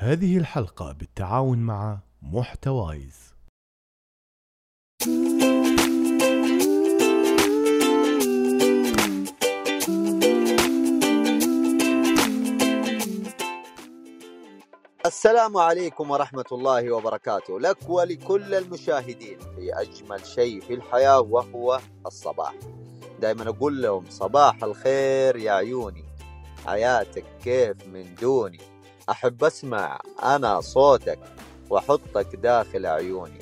هذه الحلقة بالتعاون مع محتوايز. السلام عليكم ورحمة الله وبركاته. لك ولكل المشاهدين في أجمل شيء في الحياة وهو الصباح. دائما أقول لهم صباح الخير يا عيوني. حياتك كيف من دوني. أحب أسمع أنا صوتك وأحطك داخل عيوني.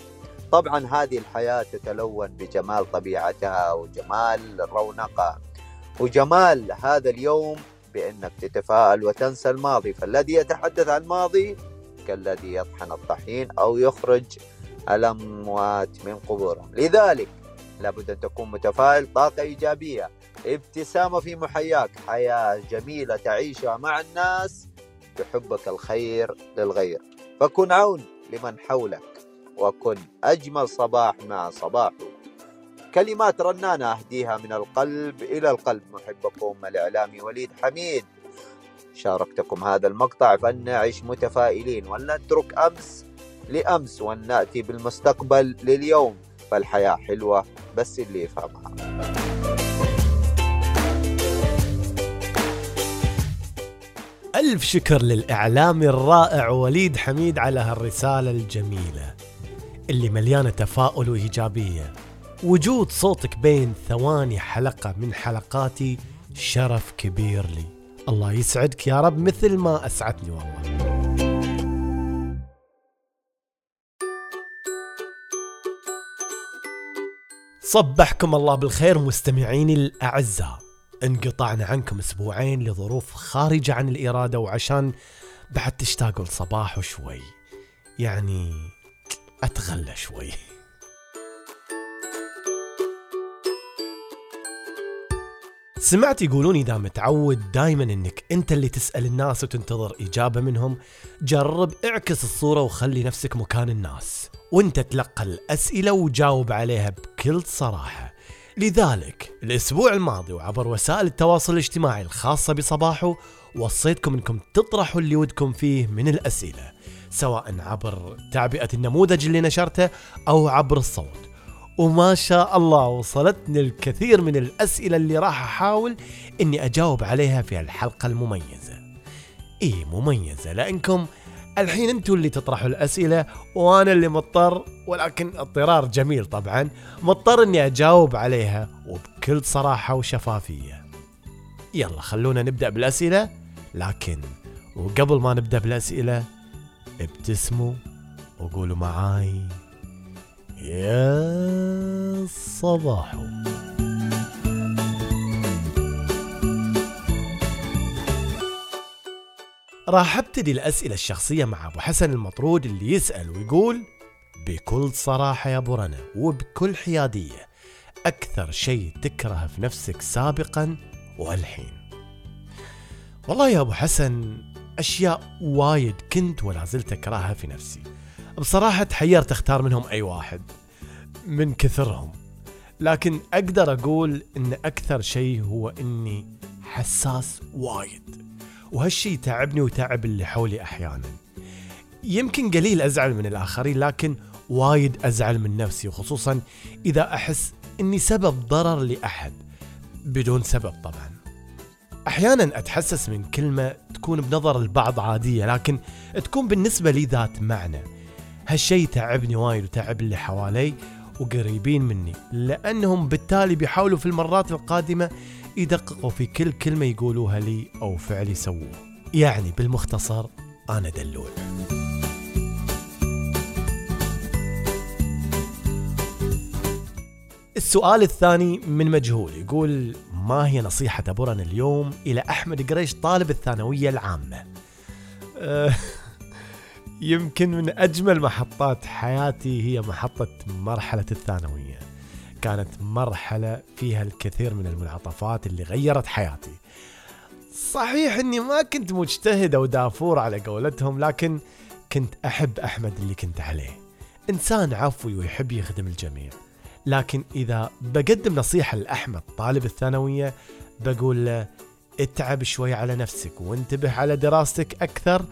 طبعا هذه الحياة تتلون بجمال طبيعتها وجمال رونقها. وجمال هذا اليوم بأنك تتفاءل وتنسى الماضي. فالذي يتحدث عن الماضي كالذي يطحن الطحين أو يخرج الأموات من قبورهم. لذلك لابد أن تكون متفائل طاقة إيجابية ابتسامة في محياك حياة جميلة تعيشها مع الناس يحبك الخير للغير. فكن عون لمن حولك وكن أجمل صباح مع صباحه كلمات رنانة أهديها من القلب إلى القلب. محبكم الإعلامي وليد حميد. شاركتكم هذا المقطع فلنعيش متفائلين. ولنترك أمس لأمس ولنأتي بالمستقبل لليوم. فالحياة حلوة بس اللي يفهمها. ألف شكر للإعلامي الرائع وليد حميد على هالرسالة الجميلة اللي مليانة تفاؤل وإيجابية. وجود صوتك بين ثواني حلقة من حلقاتي شرف كبير لي. الله يسعدك يا رب مثل ما أسعدني والله. صبحكم الله بالخير مستمعيني الأعزاء. انقطعنا عنكم أسبوعين لظروف خارجة عن الإرادة وعشان بعد تشتاقوا لصباح شوي يعني أتغلى شوي. سمعت يقولون إذا متعود دايما إنك أنت اللي تسأل الناس وتنتظر إجابة منهم جرب اعكس الصورة وخلي نفسك مكان الناس وانت تلقى الأسئلة وجاوب عليها بكل صراحة. لذلك الأسبوع الماضي وعبر وسائل التواصل الاجتماعي الخاصة بصباحه وصيتكم إنكم تطرحوا اللي ودكم فيه من الأسئلة سواء عبر تعبئة النموذج اللي نشرته أو عبر الصوت. وما شاء الله وصلتني الكثير من الأسئلة اللي راح أحاول إني أجاوب عليها في الحلقة المميزة. إيه مميزة لأنكم الحين أنتوا اللي تطرحوا الأسئلة وأنا اللي مضطر ولكن اضطرار جميل طبعا مضطر إني أجاوب عليها وبكل صراحة وشفافية. يلا خلونا نبدأ بالأسئلة. لكن وقبل ما نبدأ بالأسئلة ابتسموا وقولوا معاي. يا صباح راح أبتدي الأسئلة الشخصية مع أبو حسن المطرود اللي يسأل ويقول بكل صراحة يا أبو رنا وبكل حيادية أكثر شيء تكره في نفسك سابقا والحين. والله يا أبو حسن أشياء وايد كنت ولا زلت أكرهها في نفسي. بصراحة تحيرت أختار منهم أي واحد من كثرهم. لكن أقدر أقول إن أكثر شيء هو إني حساس وايد. وهالشي تعبني وتعب اللي حولي أحيانا. يمكن قليل أزعل من الآخرين لكن وايد أزعل من نفسي وخصوصا إذا أحس إني سبب ضرر لأحد بدون سبب طبعا. أحيانا أتحسس من كلمة تكون بنظر البعض عادية لكن تكون بالنسبة لي ذات معنى. هالشي تعبني وايد وتعب اللي حوالي وقريبين مني لأنهم بالتالي بيحاولوا في المرات القادمة يدققوا في كل كلمة يقولوها لي أو فعل يسووه. يعني بالمختصر أنا دلول. السؤال الثاني من مجهول يقول ما هي نصيحة أبورنا اليوم إلى أحمد قريش طالب الثانوية العامة؟ أه يمكن من أجمل محطات حياتي هي محطة مرحلة الثانوية. كانت مرحلة فيها الكثير من المنعطفات اللي غيرت حياتي. صحيح إني ما كنت مجتهد أو دافور على قولتهم لكن كنت أحب أحمد اللي كنت عليه. إنسان عفوي ويحب يخدم الجميع. لكن إذا بقدم نصيحة لأحمد طالب الثانوية بقول له اتعب شوي على نفسك وانتبه على دراستك أكثر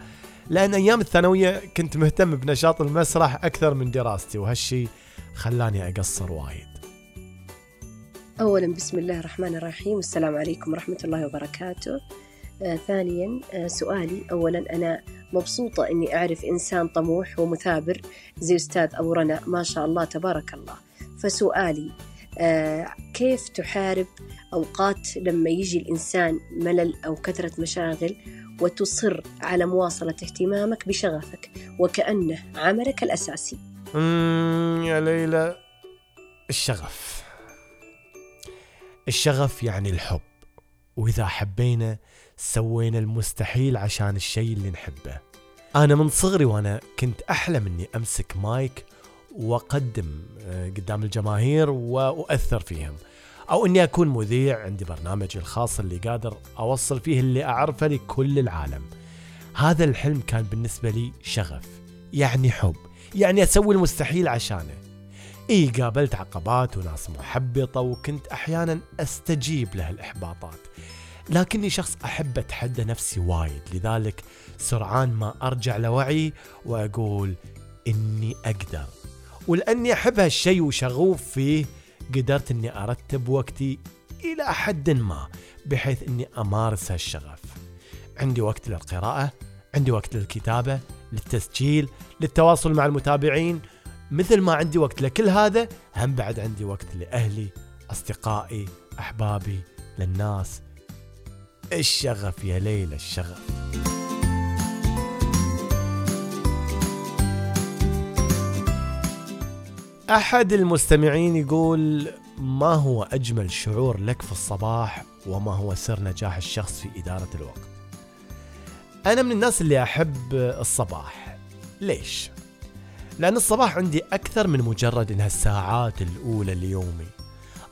لأن أيام الثانوية كنت مهتم بنشاط المسرح أكثر من دراستي وهالشي خلاني أقصر وايد. أولا بسم الله الرحمن الرحيم. والسلام عليكم ورحمة الله وبركاته. آه ثانيا آه سؤالي. أولا أنا مبسوطة أني أعرف إنسان طموح ومثابر زي أستاذ أبو رنا. ما شاء الله تبارك الله. فسؤالي آه كيف تحارب أوقات لما يجي الإنسان ملل أو كثرة مشاغل وتصر على مواصلة اهتمامك بشغفك وكأنه عملك الأساسي؟ يا ليلى الشغف. الشغف يعني الحب وإذا حبينا سوينا المستحيل عشان الشيء اللي نحبه. أنا من صغري وأنا كنت أحلم أني أمسك مايك وأقدم آه، قدام الجماهير وأؤثر فيهم أو أني أكون مذيع عندي برنامجي الخاص اللي قادر أوصل فيه اللي أعرفه لكل العالم. هذا الحلم كان بالنسبة لي شغف يعني حب يعني أسوي المستحيل عشانه. إي قابلت عقبات وناس محبطة وكنت أحيانا أستجيب له الإحباطات. لكني شخص أحب أتحدى نفسي وايد لذلك سرعان ما أرجع لوعي وأقول إني أقدر. ولأني أحب هالشيء وشغوف فيه قدرت إني أرتب وقتي إلى حد ما بحيث إني أمارس هالشغف. عندي وقت للقراءة عندي وقت للكتابة للتسجيل للتواصل مع المتابعين مثل ما عندي وقت لكل هذا هم بعد عندي وقت لأهلي أصدقائي أحبابي للناس. الشغف يا ليلى الشغف. أحد المستمعين يقول ما هو أجمل شعور لك في الصباح وما هو سر نجاح الشخص في إدارة الوقت؟ أنا من الناس اللي أحب الصباح. ليش؟ لأن الصباح عندي أكثر من مجرد إنها الساعات الأولى ليومي.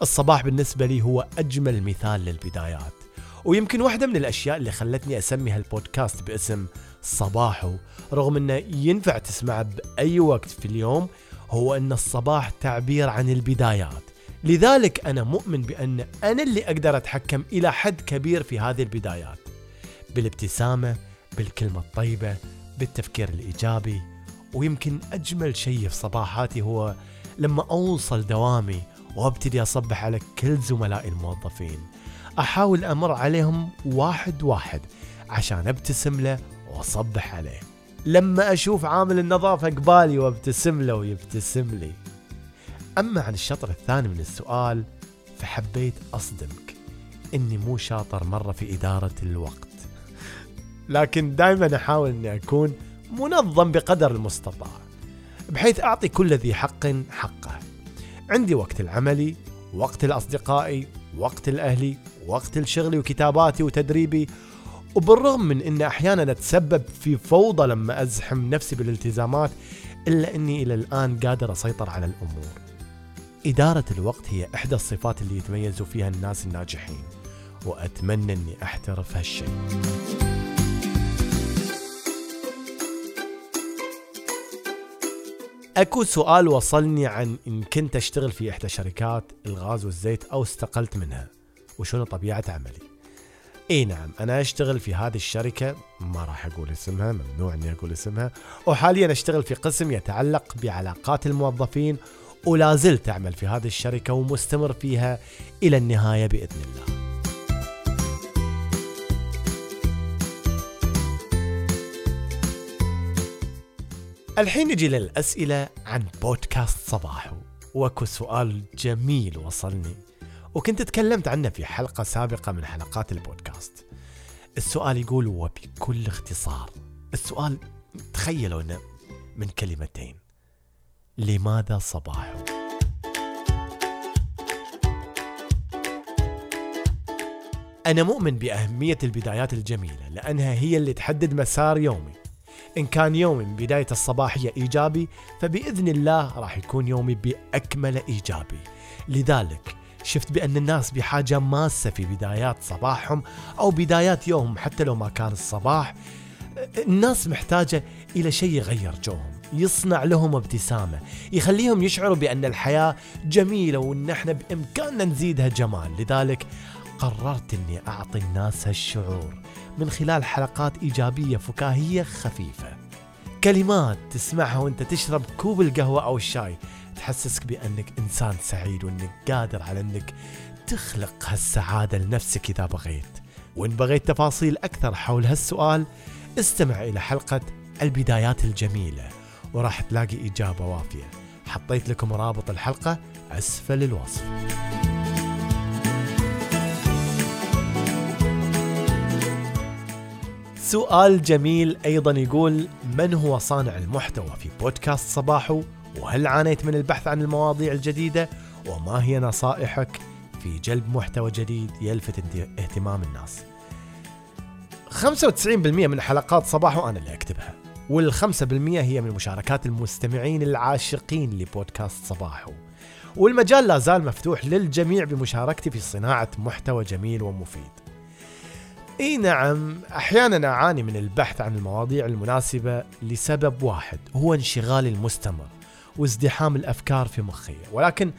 الصباح بالنسبة لي هو أجمل مثال للبدايات. ويمكن واحدة من الأشياء اللي خلتني أسمي هالبودكاست باسم صباحو رغم أنه ينفع تسمعه بأي وقت في اليوم هو أن الصباح تعبير عن البدايات. لذلك أنا مؤمن بأن أنا اللي أقدر أتحكم إلى حد كبير في هذه البدايات. بالابتسامة بالكلمة الطيبة بالتفكير الإيجابي ويمكن أجمل شيء في صباحاتي هو لما أوصل دوامي وأبتدي أصبح على كل زملائي الموظفين. أحاول أمر عليهم واحد واحد عشان أبتسم له وأصبح عليه. لما أشوف عامل النظافة قبالي وأبتسم له ويبتسم لي. أما عن الشطر الثاني من السؤال فحبيت أصدمك إني مو شاطر مرة في إدارة الوقت. لكن دائما أحاول إني أكون منظم بقدر المستطاع بحيث أعطي كل ذي حق حقه. عندي وقت العملي وقت الأصدقائي وقت الأهلي وقت الشغل وكتاباتي وتدريبي. وبالرغم من أن أحيانا أتسبب في فوضى لما أزحم نفسي بالالتزامات إلا أني إلى الآن قادر أسيطر على الأمور. إدارة الوقت هي إحدى الصفات اللي يتميزوا فيها الناس الناجحين وأتمنى أني أحترف هالشيء. أكو سؤال وصلني عن إن كنت أشتغل في إحدى شركات الغاز والزيت أو استقلت منها وشنو طبيعة عملي؟ إي نعم أنا أشتغل في هذه الشركة ما راح أقول اسمها ممنوع إني أقول اسمها وحاليا أشتغل في قسم يتعلق بعلاقات الموظفين ولا زلت أعمل في هذه الشركة ومستمر فيها إلى النهاية بإذن الله. الحين نجي للأسئلة عن بودكاست صباحو وأكو سؤال جميل وصلني وكنت تكلمت عنه في حلقة سابقة من حلقات البودكاست. السؤال يقول وبكل اختصار السؤال تخيلوا إنه من كلمتين لماذا صباح؟ أنا مؤمن بأهمية البدايات الجميلة لأنها هي اللي تحدد مسار يومي. إن كان يومي من بداية الصباحية إيجابي فبإذن الله راح يكون يومي بأكمل إيجابي. لذلك شفت بأن الناس بحاجة ماسة في بدايات صباحهم أو بدايات يومهم حتى لو ما كان الصباح. الناس محتاجة إلى شيء يغير جوهم يصنع لهم ابتسامة يخليهم يشعروا بأن الحياة جميلة وأن إحنا بإمكاننا نزيدها جمال. لذلك قررت إني أعطي الناس هالشعور. من خلال حلقات إيجابية فكاهية خفيفة. كلمات تسمعها وأنت تشرب كوب القهوة أو الشاي تحسسك بأنك إنسان سعيد وأنك قادر على أنك تخلق هالسعادة لنفسك إذا بغيت. وإن بغيت تفاصيل أكثر حول هالسؤال استمع إلى حلقة البدايات الجميلة وراح تلاقي إجابة وافية. حطيت لكم رابط الحلقة أسفل الوصف. سؤال جميل أيضا يقول من هو صانع المحتوى في بودكاست صباحو؟ وهل عانيت من البحث عن المواضيع الجديدة؟ وما هي نصائحك في جلب محتوى جديد يلفت اهتمام الناس. 95% من حلقات صباحو أنا اللي أكتبها وال5% هي من مشاركات المستمعين العاشقين لبودكاست صباحو. والمجال لا زال مفتوح للجميع بمشاركتي في صناعة محتوى جميل ومفيد. إي نعم أحيانا أعاني من البحث عن المواضيع المناسبة لسبب واحد هو انشغالي المستمر وازدحام الأفكار في مخي. ولكن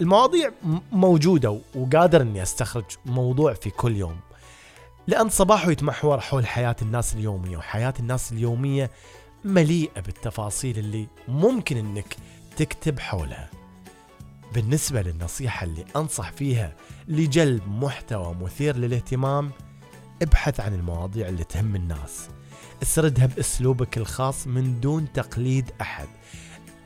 المواضيع موجودة وقادر إني أستخرج موضوع في كل يوم. لأن صباحه يتمحور حول حياة الناس اليومية وحياة الناس اليومية مليئة بالتفاصيل اللي ممكن إنك تكتب حولها. بالنسبة للنصيحة اللي أنصح فيها لجلب محتوى مثير للاهتمام ابحث عن المواضيع اللي تهم الناس. اسردها بأسلوبك الخاص من دون تقليد أحد.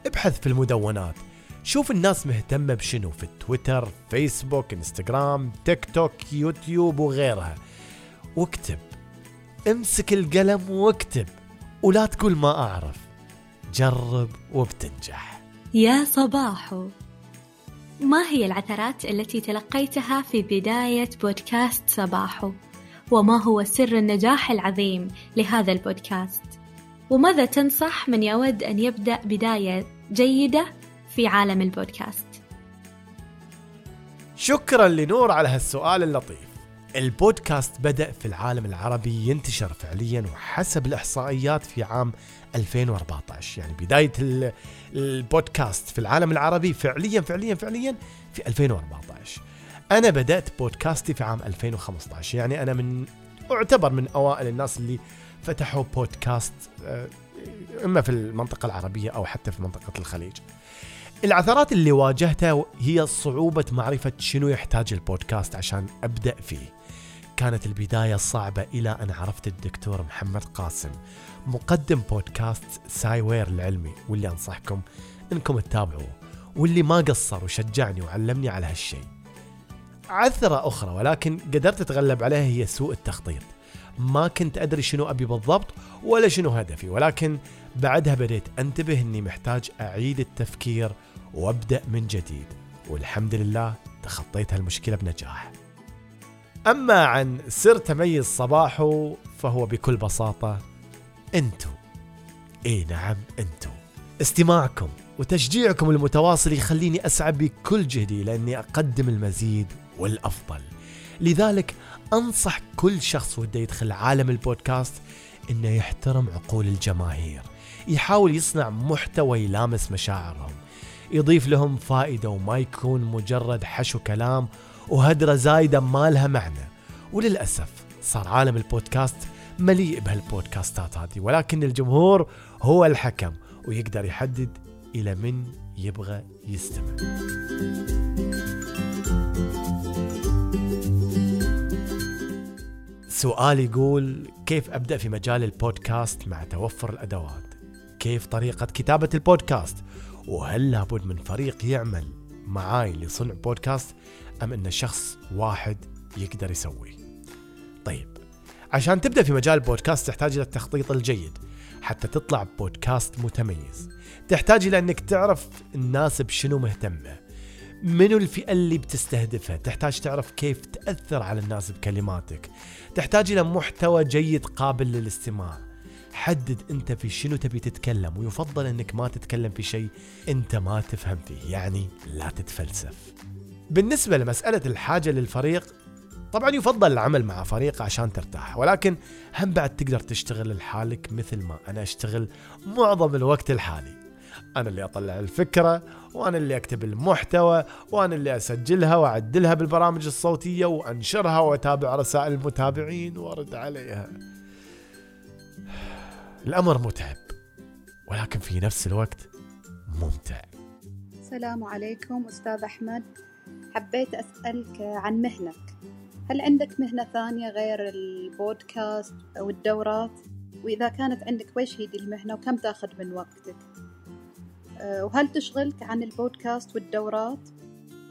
ابحث في المدونات. شوف الناس مهتمة بشنو في تويتر فيسبوك إنستغرام تيك توك يوتيوب وغيرها. واكتب. امسك القلم واكتب. ولا تقول ما أعرف. جرب وبتنجح. يا صباحو. ما هي العثرات التي تلقيتها في بداية بودكاست صباحو؟ وما هو سر النجاح العظيم لهذا البودكاست؟ وماذا تنصح من يود أن يبدأ بداية جيدة في عالم البودكاست؟ شكرا لنور على هالسؤال اللطيف البودكاست بدأ في العالم العربي ينتشر فعليا وحسب الإحصائيات في عام 2014 يعني بداية البودكاست في العالم العربي فعليا فعليا فعليا في 2014 أنا بدأت بودكاستي في عام 2015 يعني أنا من أعتبر من أوائل الناس اللي فتحوا بودكاست آه، إما في المنطقة العربية أو حتى في منطقة الخليج. العثرات اللي واجهتها هي صعوبة معرفة شنو يحتاج البودكاست عشان أبدأ فيه. كانت البداية صعبة إلى أن عرفت الدكتور محمد قاسم مقدم بودكاست سايوير العلمي واللي أنصحكم أنكم تتابعوه واللي ما قصر وشجعني وعلمني على هالشيء. عثرة أخرى ولكن قدرت أتغلب عليها هي سوء التخطيط. ما كنت أدري شنو أبي بالضبط ولا شنو هدفي ولكن بعدها بديت أنتبه أني محتاج أعيد التفكير وأبدأ من جديد. والحمد لله تخطيت هالمشكلة بنجاح. أما عن سر تميز صباحه فهو بكل بساطة أنتو. إي نعم أنتو. استماعكم وتشجيعكم المتواصل يخليني أسعى بكل جهدي لأني أقدم المزيد والأفضل. لذلك أنصح كل شخص وده يدخل عالم البودكاست إنه يحترم عقول الجماهير يحاول يصنع محتوى يلامس مشاعرهم يضيف لهم فائدة وما يكون مجرد حشو كلام وهدرة زايدة ما لها معنى. وللأسف صار عالم البودكاست مليء بهالبودكاستات هذه ولكن الجمهور هو الحكم ويقدر يحدد إلى من يبغى يستمع. سؤال يقول كيف أبدأ في مجال البودكاست مع توفر الأدوات؟ كيف طريقة كتابة البودكاست؟ وهل لابد من فريق يعمل معاي لصنع بودكاست أم أن شخص واحد يقدر يسوي؟ طيب عشان تبدأ في مجال البودكاست تحتاج إلى التخطيط الجيد حتى تطلع بودكاست متميز. تحتاج إلى أنك تعرف الناس بشنو مهتمة منو الفئة اللي بتستهدفها؟ تحتاج تعرف كيف تأثر على الناس بكلماتك. تحتاج إلى محتوى جيد قابل للاستماع. حدد أنت في شنو تبي تتكلم ويفضل إنك ما تتكلم في شيء أنت ما تفهم فيه يعني لا تتفلسف. بالنسبة لمسألة الحاجة للفريق طبعا يفضل العمل مع فريق عشان ترتاح ولكن هم بعد تقدر تشتغل لحالك مثل ما أنا أشتغل معظم الوقت الحالي. أنا اللي أطلع الفكرة وأنا اللي أكتب المحتوى وأنا اللي أسجلها وأعدلها بالبرامج الصوتية وأنشرها وأتابع رسائل المتابعين وأرد عليها. الأمر متعب ولكن في نفس الوقت ممتع. السلام عليكم أستاذ أحمد. حبيت أسألك عن مهنك. هل عندك مهنة ثانية غير البودكاست أو الدورات؟ وإذا كانت عندك وش هي دي المهنة؟ وكم تاخذ من وقتك؟ أه، وهل تشغلك عن البودكاست والدورات؟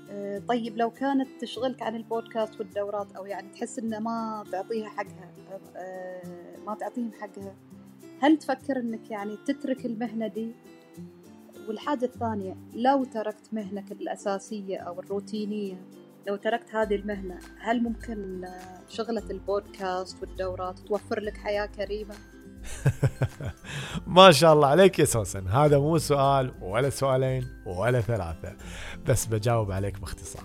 أه، طيب لو كانت تشغلك عن البودكاست والدورات أو يعني تحس إنه ما تعطيها حقها أه، ما تعطيهم حقها هل تفكر إنك يعني تترك المهنة دي والحاجة الثانية لو تركت مهنك الأساسية أو الروتينية لو تركت هذه المهنة هل ممكن شغلة البودكاست والدورات توفر لك حياة كريمة؟ ما شاء الله عليك يا سوسن. هذا مو سؤال ولا سؤالين ولا ثلاثة. بس بجاوب عليك باختصار.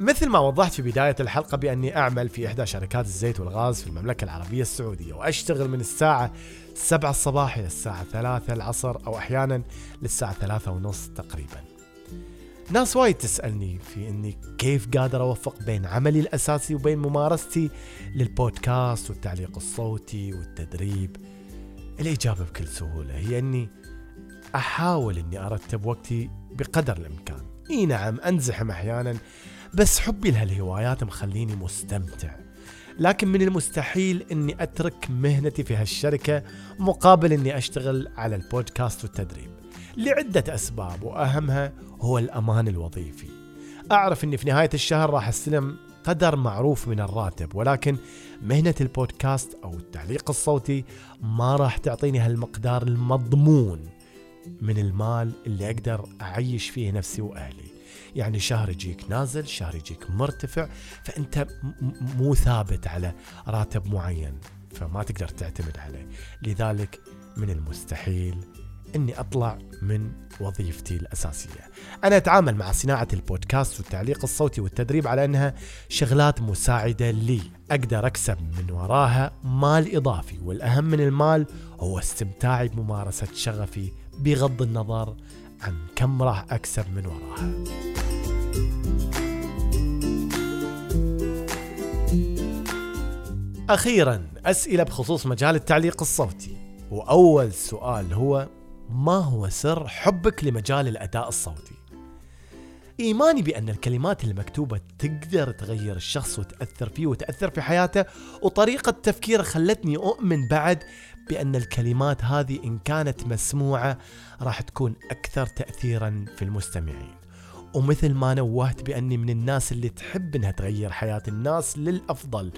مثل ما وضحت في بداية الحلقة بأني أعمل في إحدى شركات الزيت والغاز في المملكة العربية السعودية وأشتغل من الساعة 7 الصباح إلى الساعة 3 العصر أو أحيانا للساعة 3 ونص تقريبا. ناس وايد تسألني في أني كيف قادر أوفق بين عملي الأساسي وبين ممارستي للبودكاست والتعليق الصوتي والتدريب. الإجابة بكل سهولة هي أني أحاول أني أرتب وقتي بقدر الإمكان. إي نعم أنزحم أحيانا بس حبي لهالهوايات مخليني مستمتع. لكن من المستحيل إني أترك مهنتي في هالشركة مقابل إني أشتغل على البودكاست والتدريب. لعدة أسباب وأهمها هو الأمان الوظيفي. أعرف إني في نهاية الشهر راح أستلم قدر معروف من الراتب ولكن مهنة البودكاست أو التعليق الصوتي ما راح تعطيني هالمقدار المضمون من المال اللي أقدر أعيش فيه نفسي وأهلي. يعني شهر يجيك نازل شهر يجيك مرتفع فأنت مو ثابت على راتب معين فما تقدر تعتمد عليه. لذلك من المستحيل إني أطلع من وظيفتي الأساسية. أنا أتعامل مع صناعة البودكاست والتعليق الصوتي والتدريب على أنها شغلات مساعدة لي، أقدر أكسب من وراها مال إضافي، والأهم من المال هو استمتاعي بممارسة شغفي بغض النظر عن كم راح أكسب من وراها. أخيرا أسئلة بخصوص مجال التعليق الصوتي وأول سؤال هو ما هو سر حبك لمجال الأداء الصوتي؟ إيماني بأن الكلمات المكتوبة تقدر تغير الشخص وتأثر فيه وتأثر في حياته وطريقة تفكيره خلتني أؤمن بعد بأن الكلمات هذه إن كانت مسموعة راح تكون أكثر تأثيرا في المستمعين ومثل ما نوهت بأني من الناس اللي تحب أنها تغير حياة الناس للأفضل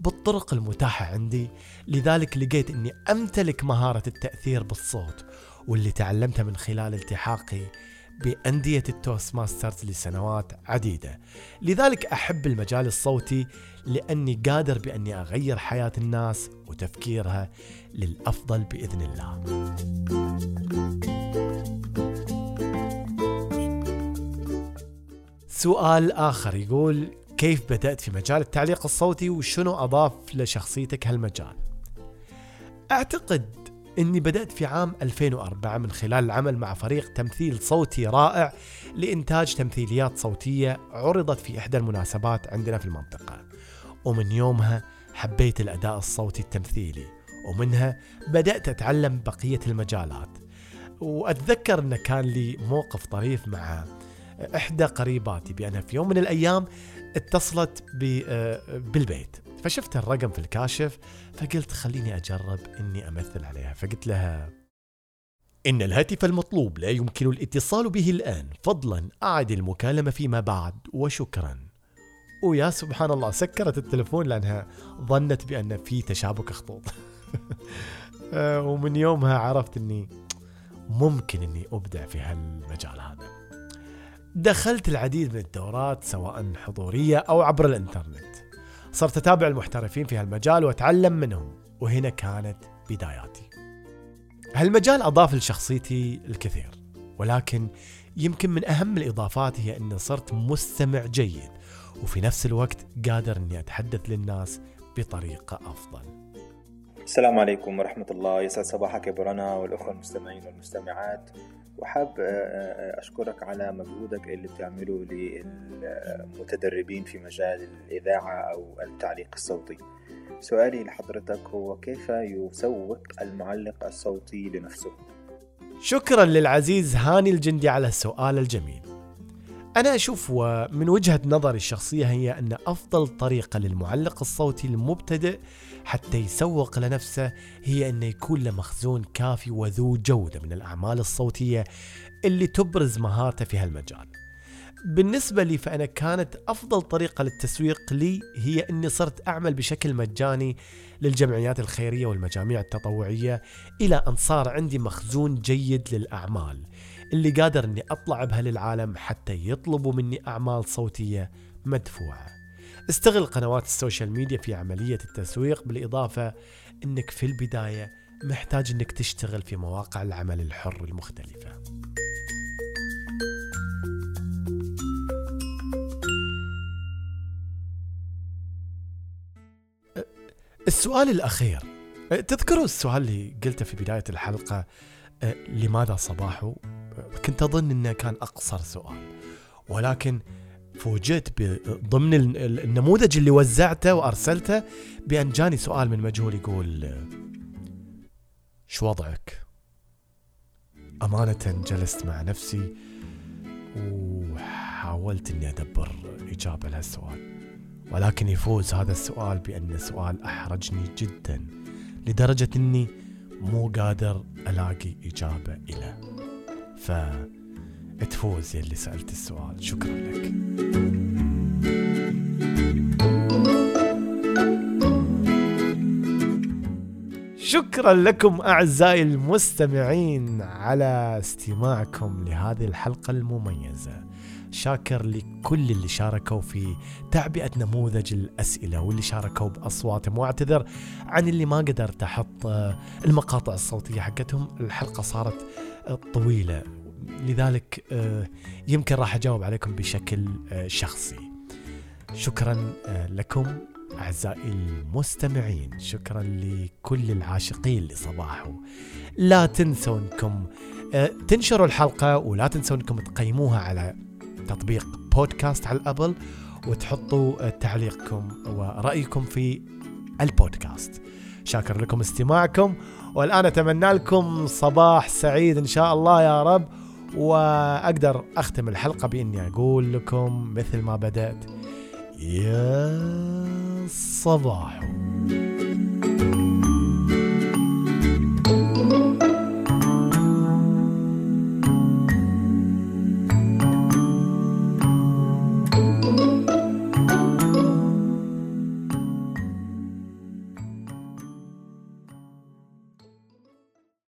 بالطرق المتاحة عندي لذلك لقيت أني أمتلك مهارة التأثير بالصوت واللي تعلمتها من خلال التحاقي بأندية ال Toastmasters لسنوات عديدة. لذلك أحب المجال الصوتي لأني قادر بأني أغير حياة الناس وتفكيرها للأفضل بإذن الله. سؤال آخر يقول كيف بدأت في مجال التعليق الصوتي وشنو أضاف لشخصيتك هالمجال؟ أعتقد أني بدأت في عام 2004 من خلال العمل مع فريق تمثيل صوتي رائع لإنتاج تمثيليات صوتية عرضت في إحدى المناسبات عندنا في المنطقة. ومن يومها حبيت الأداء الصوتي التمثيلي ومنها بدأت أتعلم بقية المجالات. وأتذكر أنه كان لي موقف طريف مع إحدى قريباتي بأنها في يوم من الأيام اتصلت بالبيت. فشفت الرقم في الكاشف فقلت خليني أجرب إني أمثل عليها. فقلت لها إن الهاتف المطلوب لا يمكن الاتصال به الآن. فضلا أعد المكالمة فيما بعد وشكرا. ويا سبحان الله سكرت التلفون لأنها ظنت بأن في تشابك خطوط. ومن يومها عرفت أني ممكن أني أبدع في هالمجال هذا. دخلت العديد من الدورات سواء حضورية أو عبر الإنترنت. صرت أتابع المحترفين في هالمجال وأتعلم منهم وهنا كانت بداياتي. هالمجال أضاف لشخصيتي الكثير ولكن يمكن من أهم الإضافات هي أني صرت مستمع جيد وفي نفس الوقت قادر أني أتحدث للناس بطريقة أفضل. السلام عليكم ورحمة الله. يسعد صباحك يا برنا والأخوة المستمعين والمستمعات. وحاب آه، آه، أشكرك على مجهودك اللي بتعمله للمتدربين في مجال الإذاعة أو التعليق الصوتي. سؤالي لحضرتك هو كيف يسوق المعلق الصوتي لنفسه؟ شكرا للعزيز هاني الجندي على السؤال الجميل. أنا أشوف ومن وجهة نظري الشخصية هي أن أفضل طريقة للمعلق الصوتي المبتدئ حتى يسوق لنفسه هي أنه يكون له مخزون كافي وذو جودة من الأعمال الصوتية اللي تبرز مهارته في هالمجال. بالنسبة لي فأنا كانت أفضل طريقة للتسويق لي هي أني صرت أعمل بشكل مجاني للجمعيات الخيرية والمجاميع التطوعية إلى أن صار عندي مخزون جيد للأعمال. اللي قادر أني أطلع بها للعالم حتى يطلبوا مني أعمال صوتية مدفوعة. استغل قنوات ال social media في عملية التسويق بالإضافة أنك في البداية محتاج أنك تشتغل في مواقع العمل الحر المختلفة. السؤال الأخير. تذكروا السؤال اللي قلته في بداية الحلقة لماذا صباحو؟ كنت أظن أنه كان أقصر سؤال. ولكن فوجئت ضمن النموذج اللي وزعته وأرسلته بأن جاني سؤال من مجهول يقول شو وضعك؟ أمانة جلست مع نفسي وحاولت أني أدبر إجابة لهالسؤال. ولكن يفوز هذا السؤال بأنه سؤال أحرجني جدا لدرجة أني مو قادر ألاقي إجابة إلى ف تفوز يلي سألت السؤال. شكرا لك. شكرا لكم أعزائي المستمعين على استماعكم لهذه الحلقة المميزة. شاكر لكل اللي شاركوا في تعبئة نموذج الأسئلة واللي شاركوا بأصواتهم. وأعتذر عن اللي ما قدرت أحط المقاطع الصوتية حقتهم. الحلقة صارت طويلة. لذلك يمكن راح أجاوب عليكم بشكل شخصي. شكرا لكم أعزائي المستمعين. شكرا لكل العاشقين لصباحو لا تنسوا أنكم تنشروا الحلقة ولا تنسوا أنكم تقيموها على تطبيق بودكاست على الأبل وتحطوا تعليقكم ورأيكم في البودكاست. شاكر لكم استماعكم والآن أتمنى لكم صباح سعيد إن شاء الله يا رب وأقدر أختم الحلقة بإني أقول لكم مثل ما بدأت. يا صباح.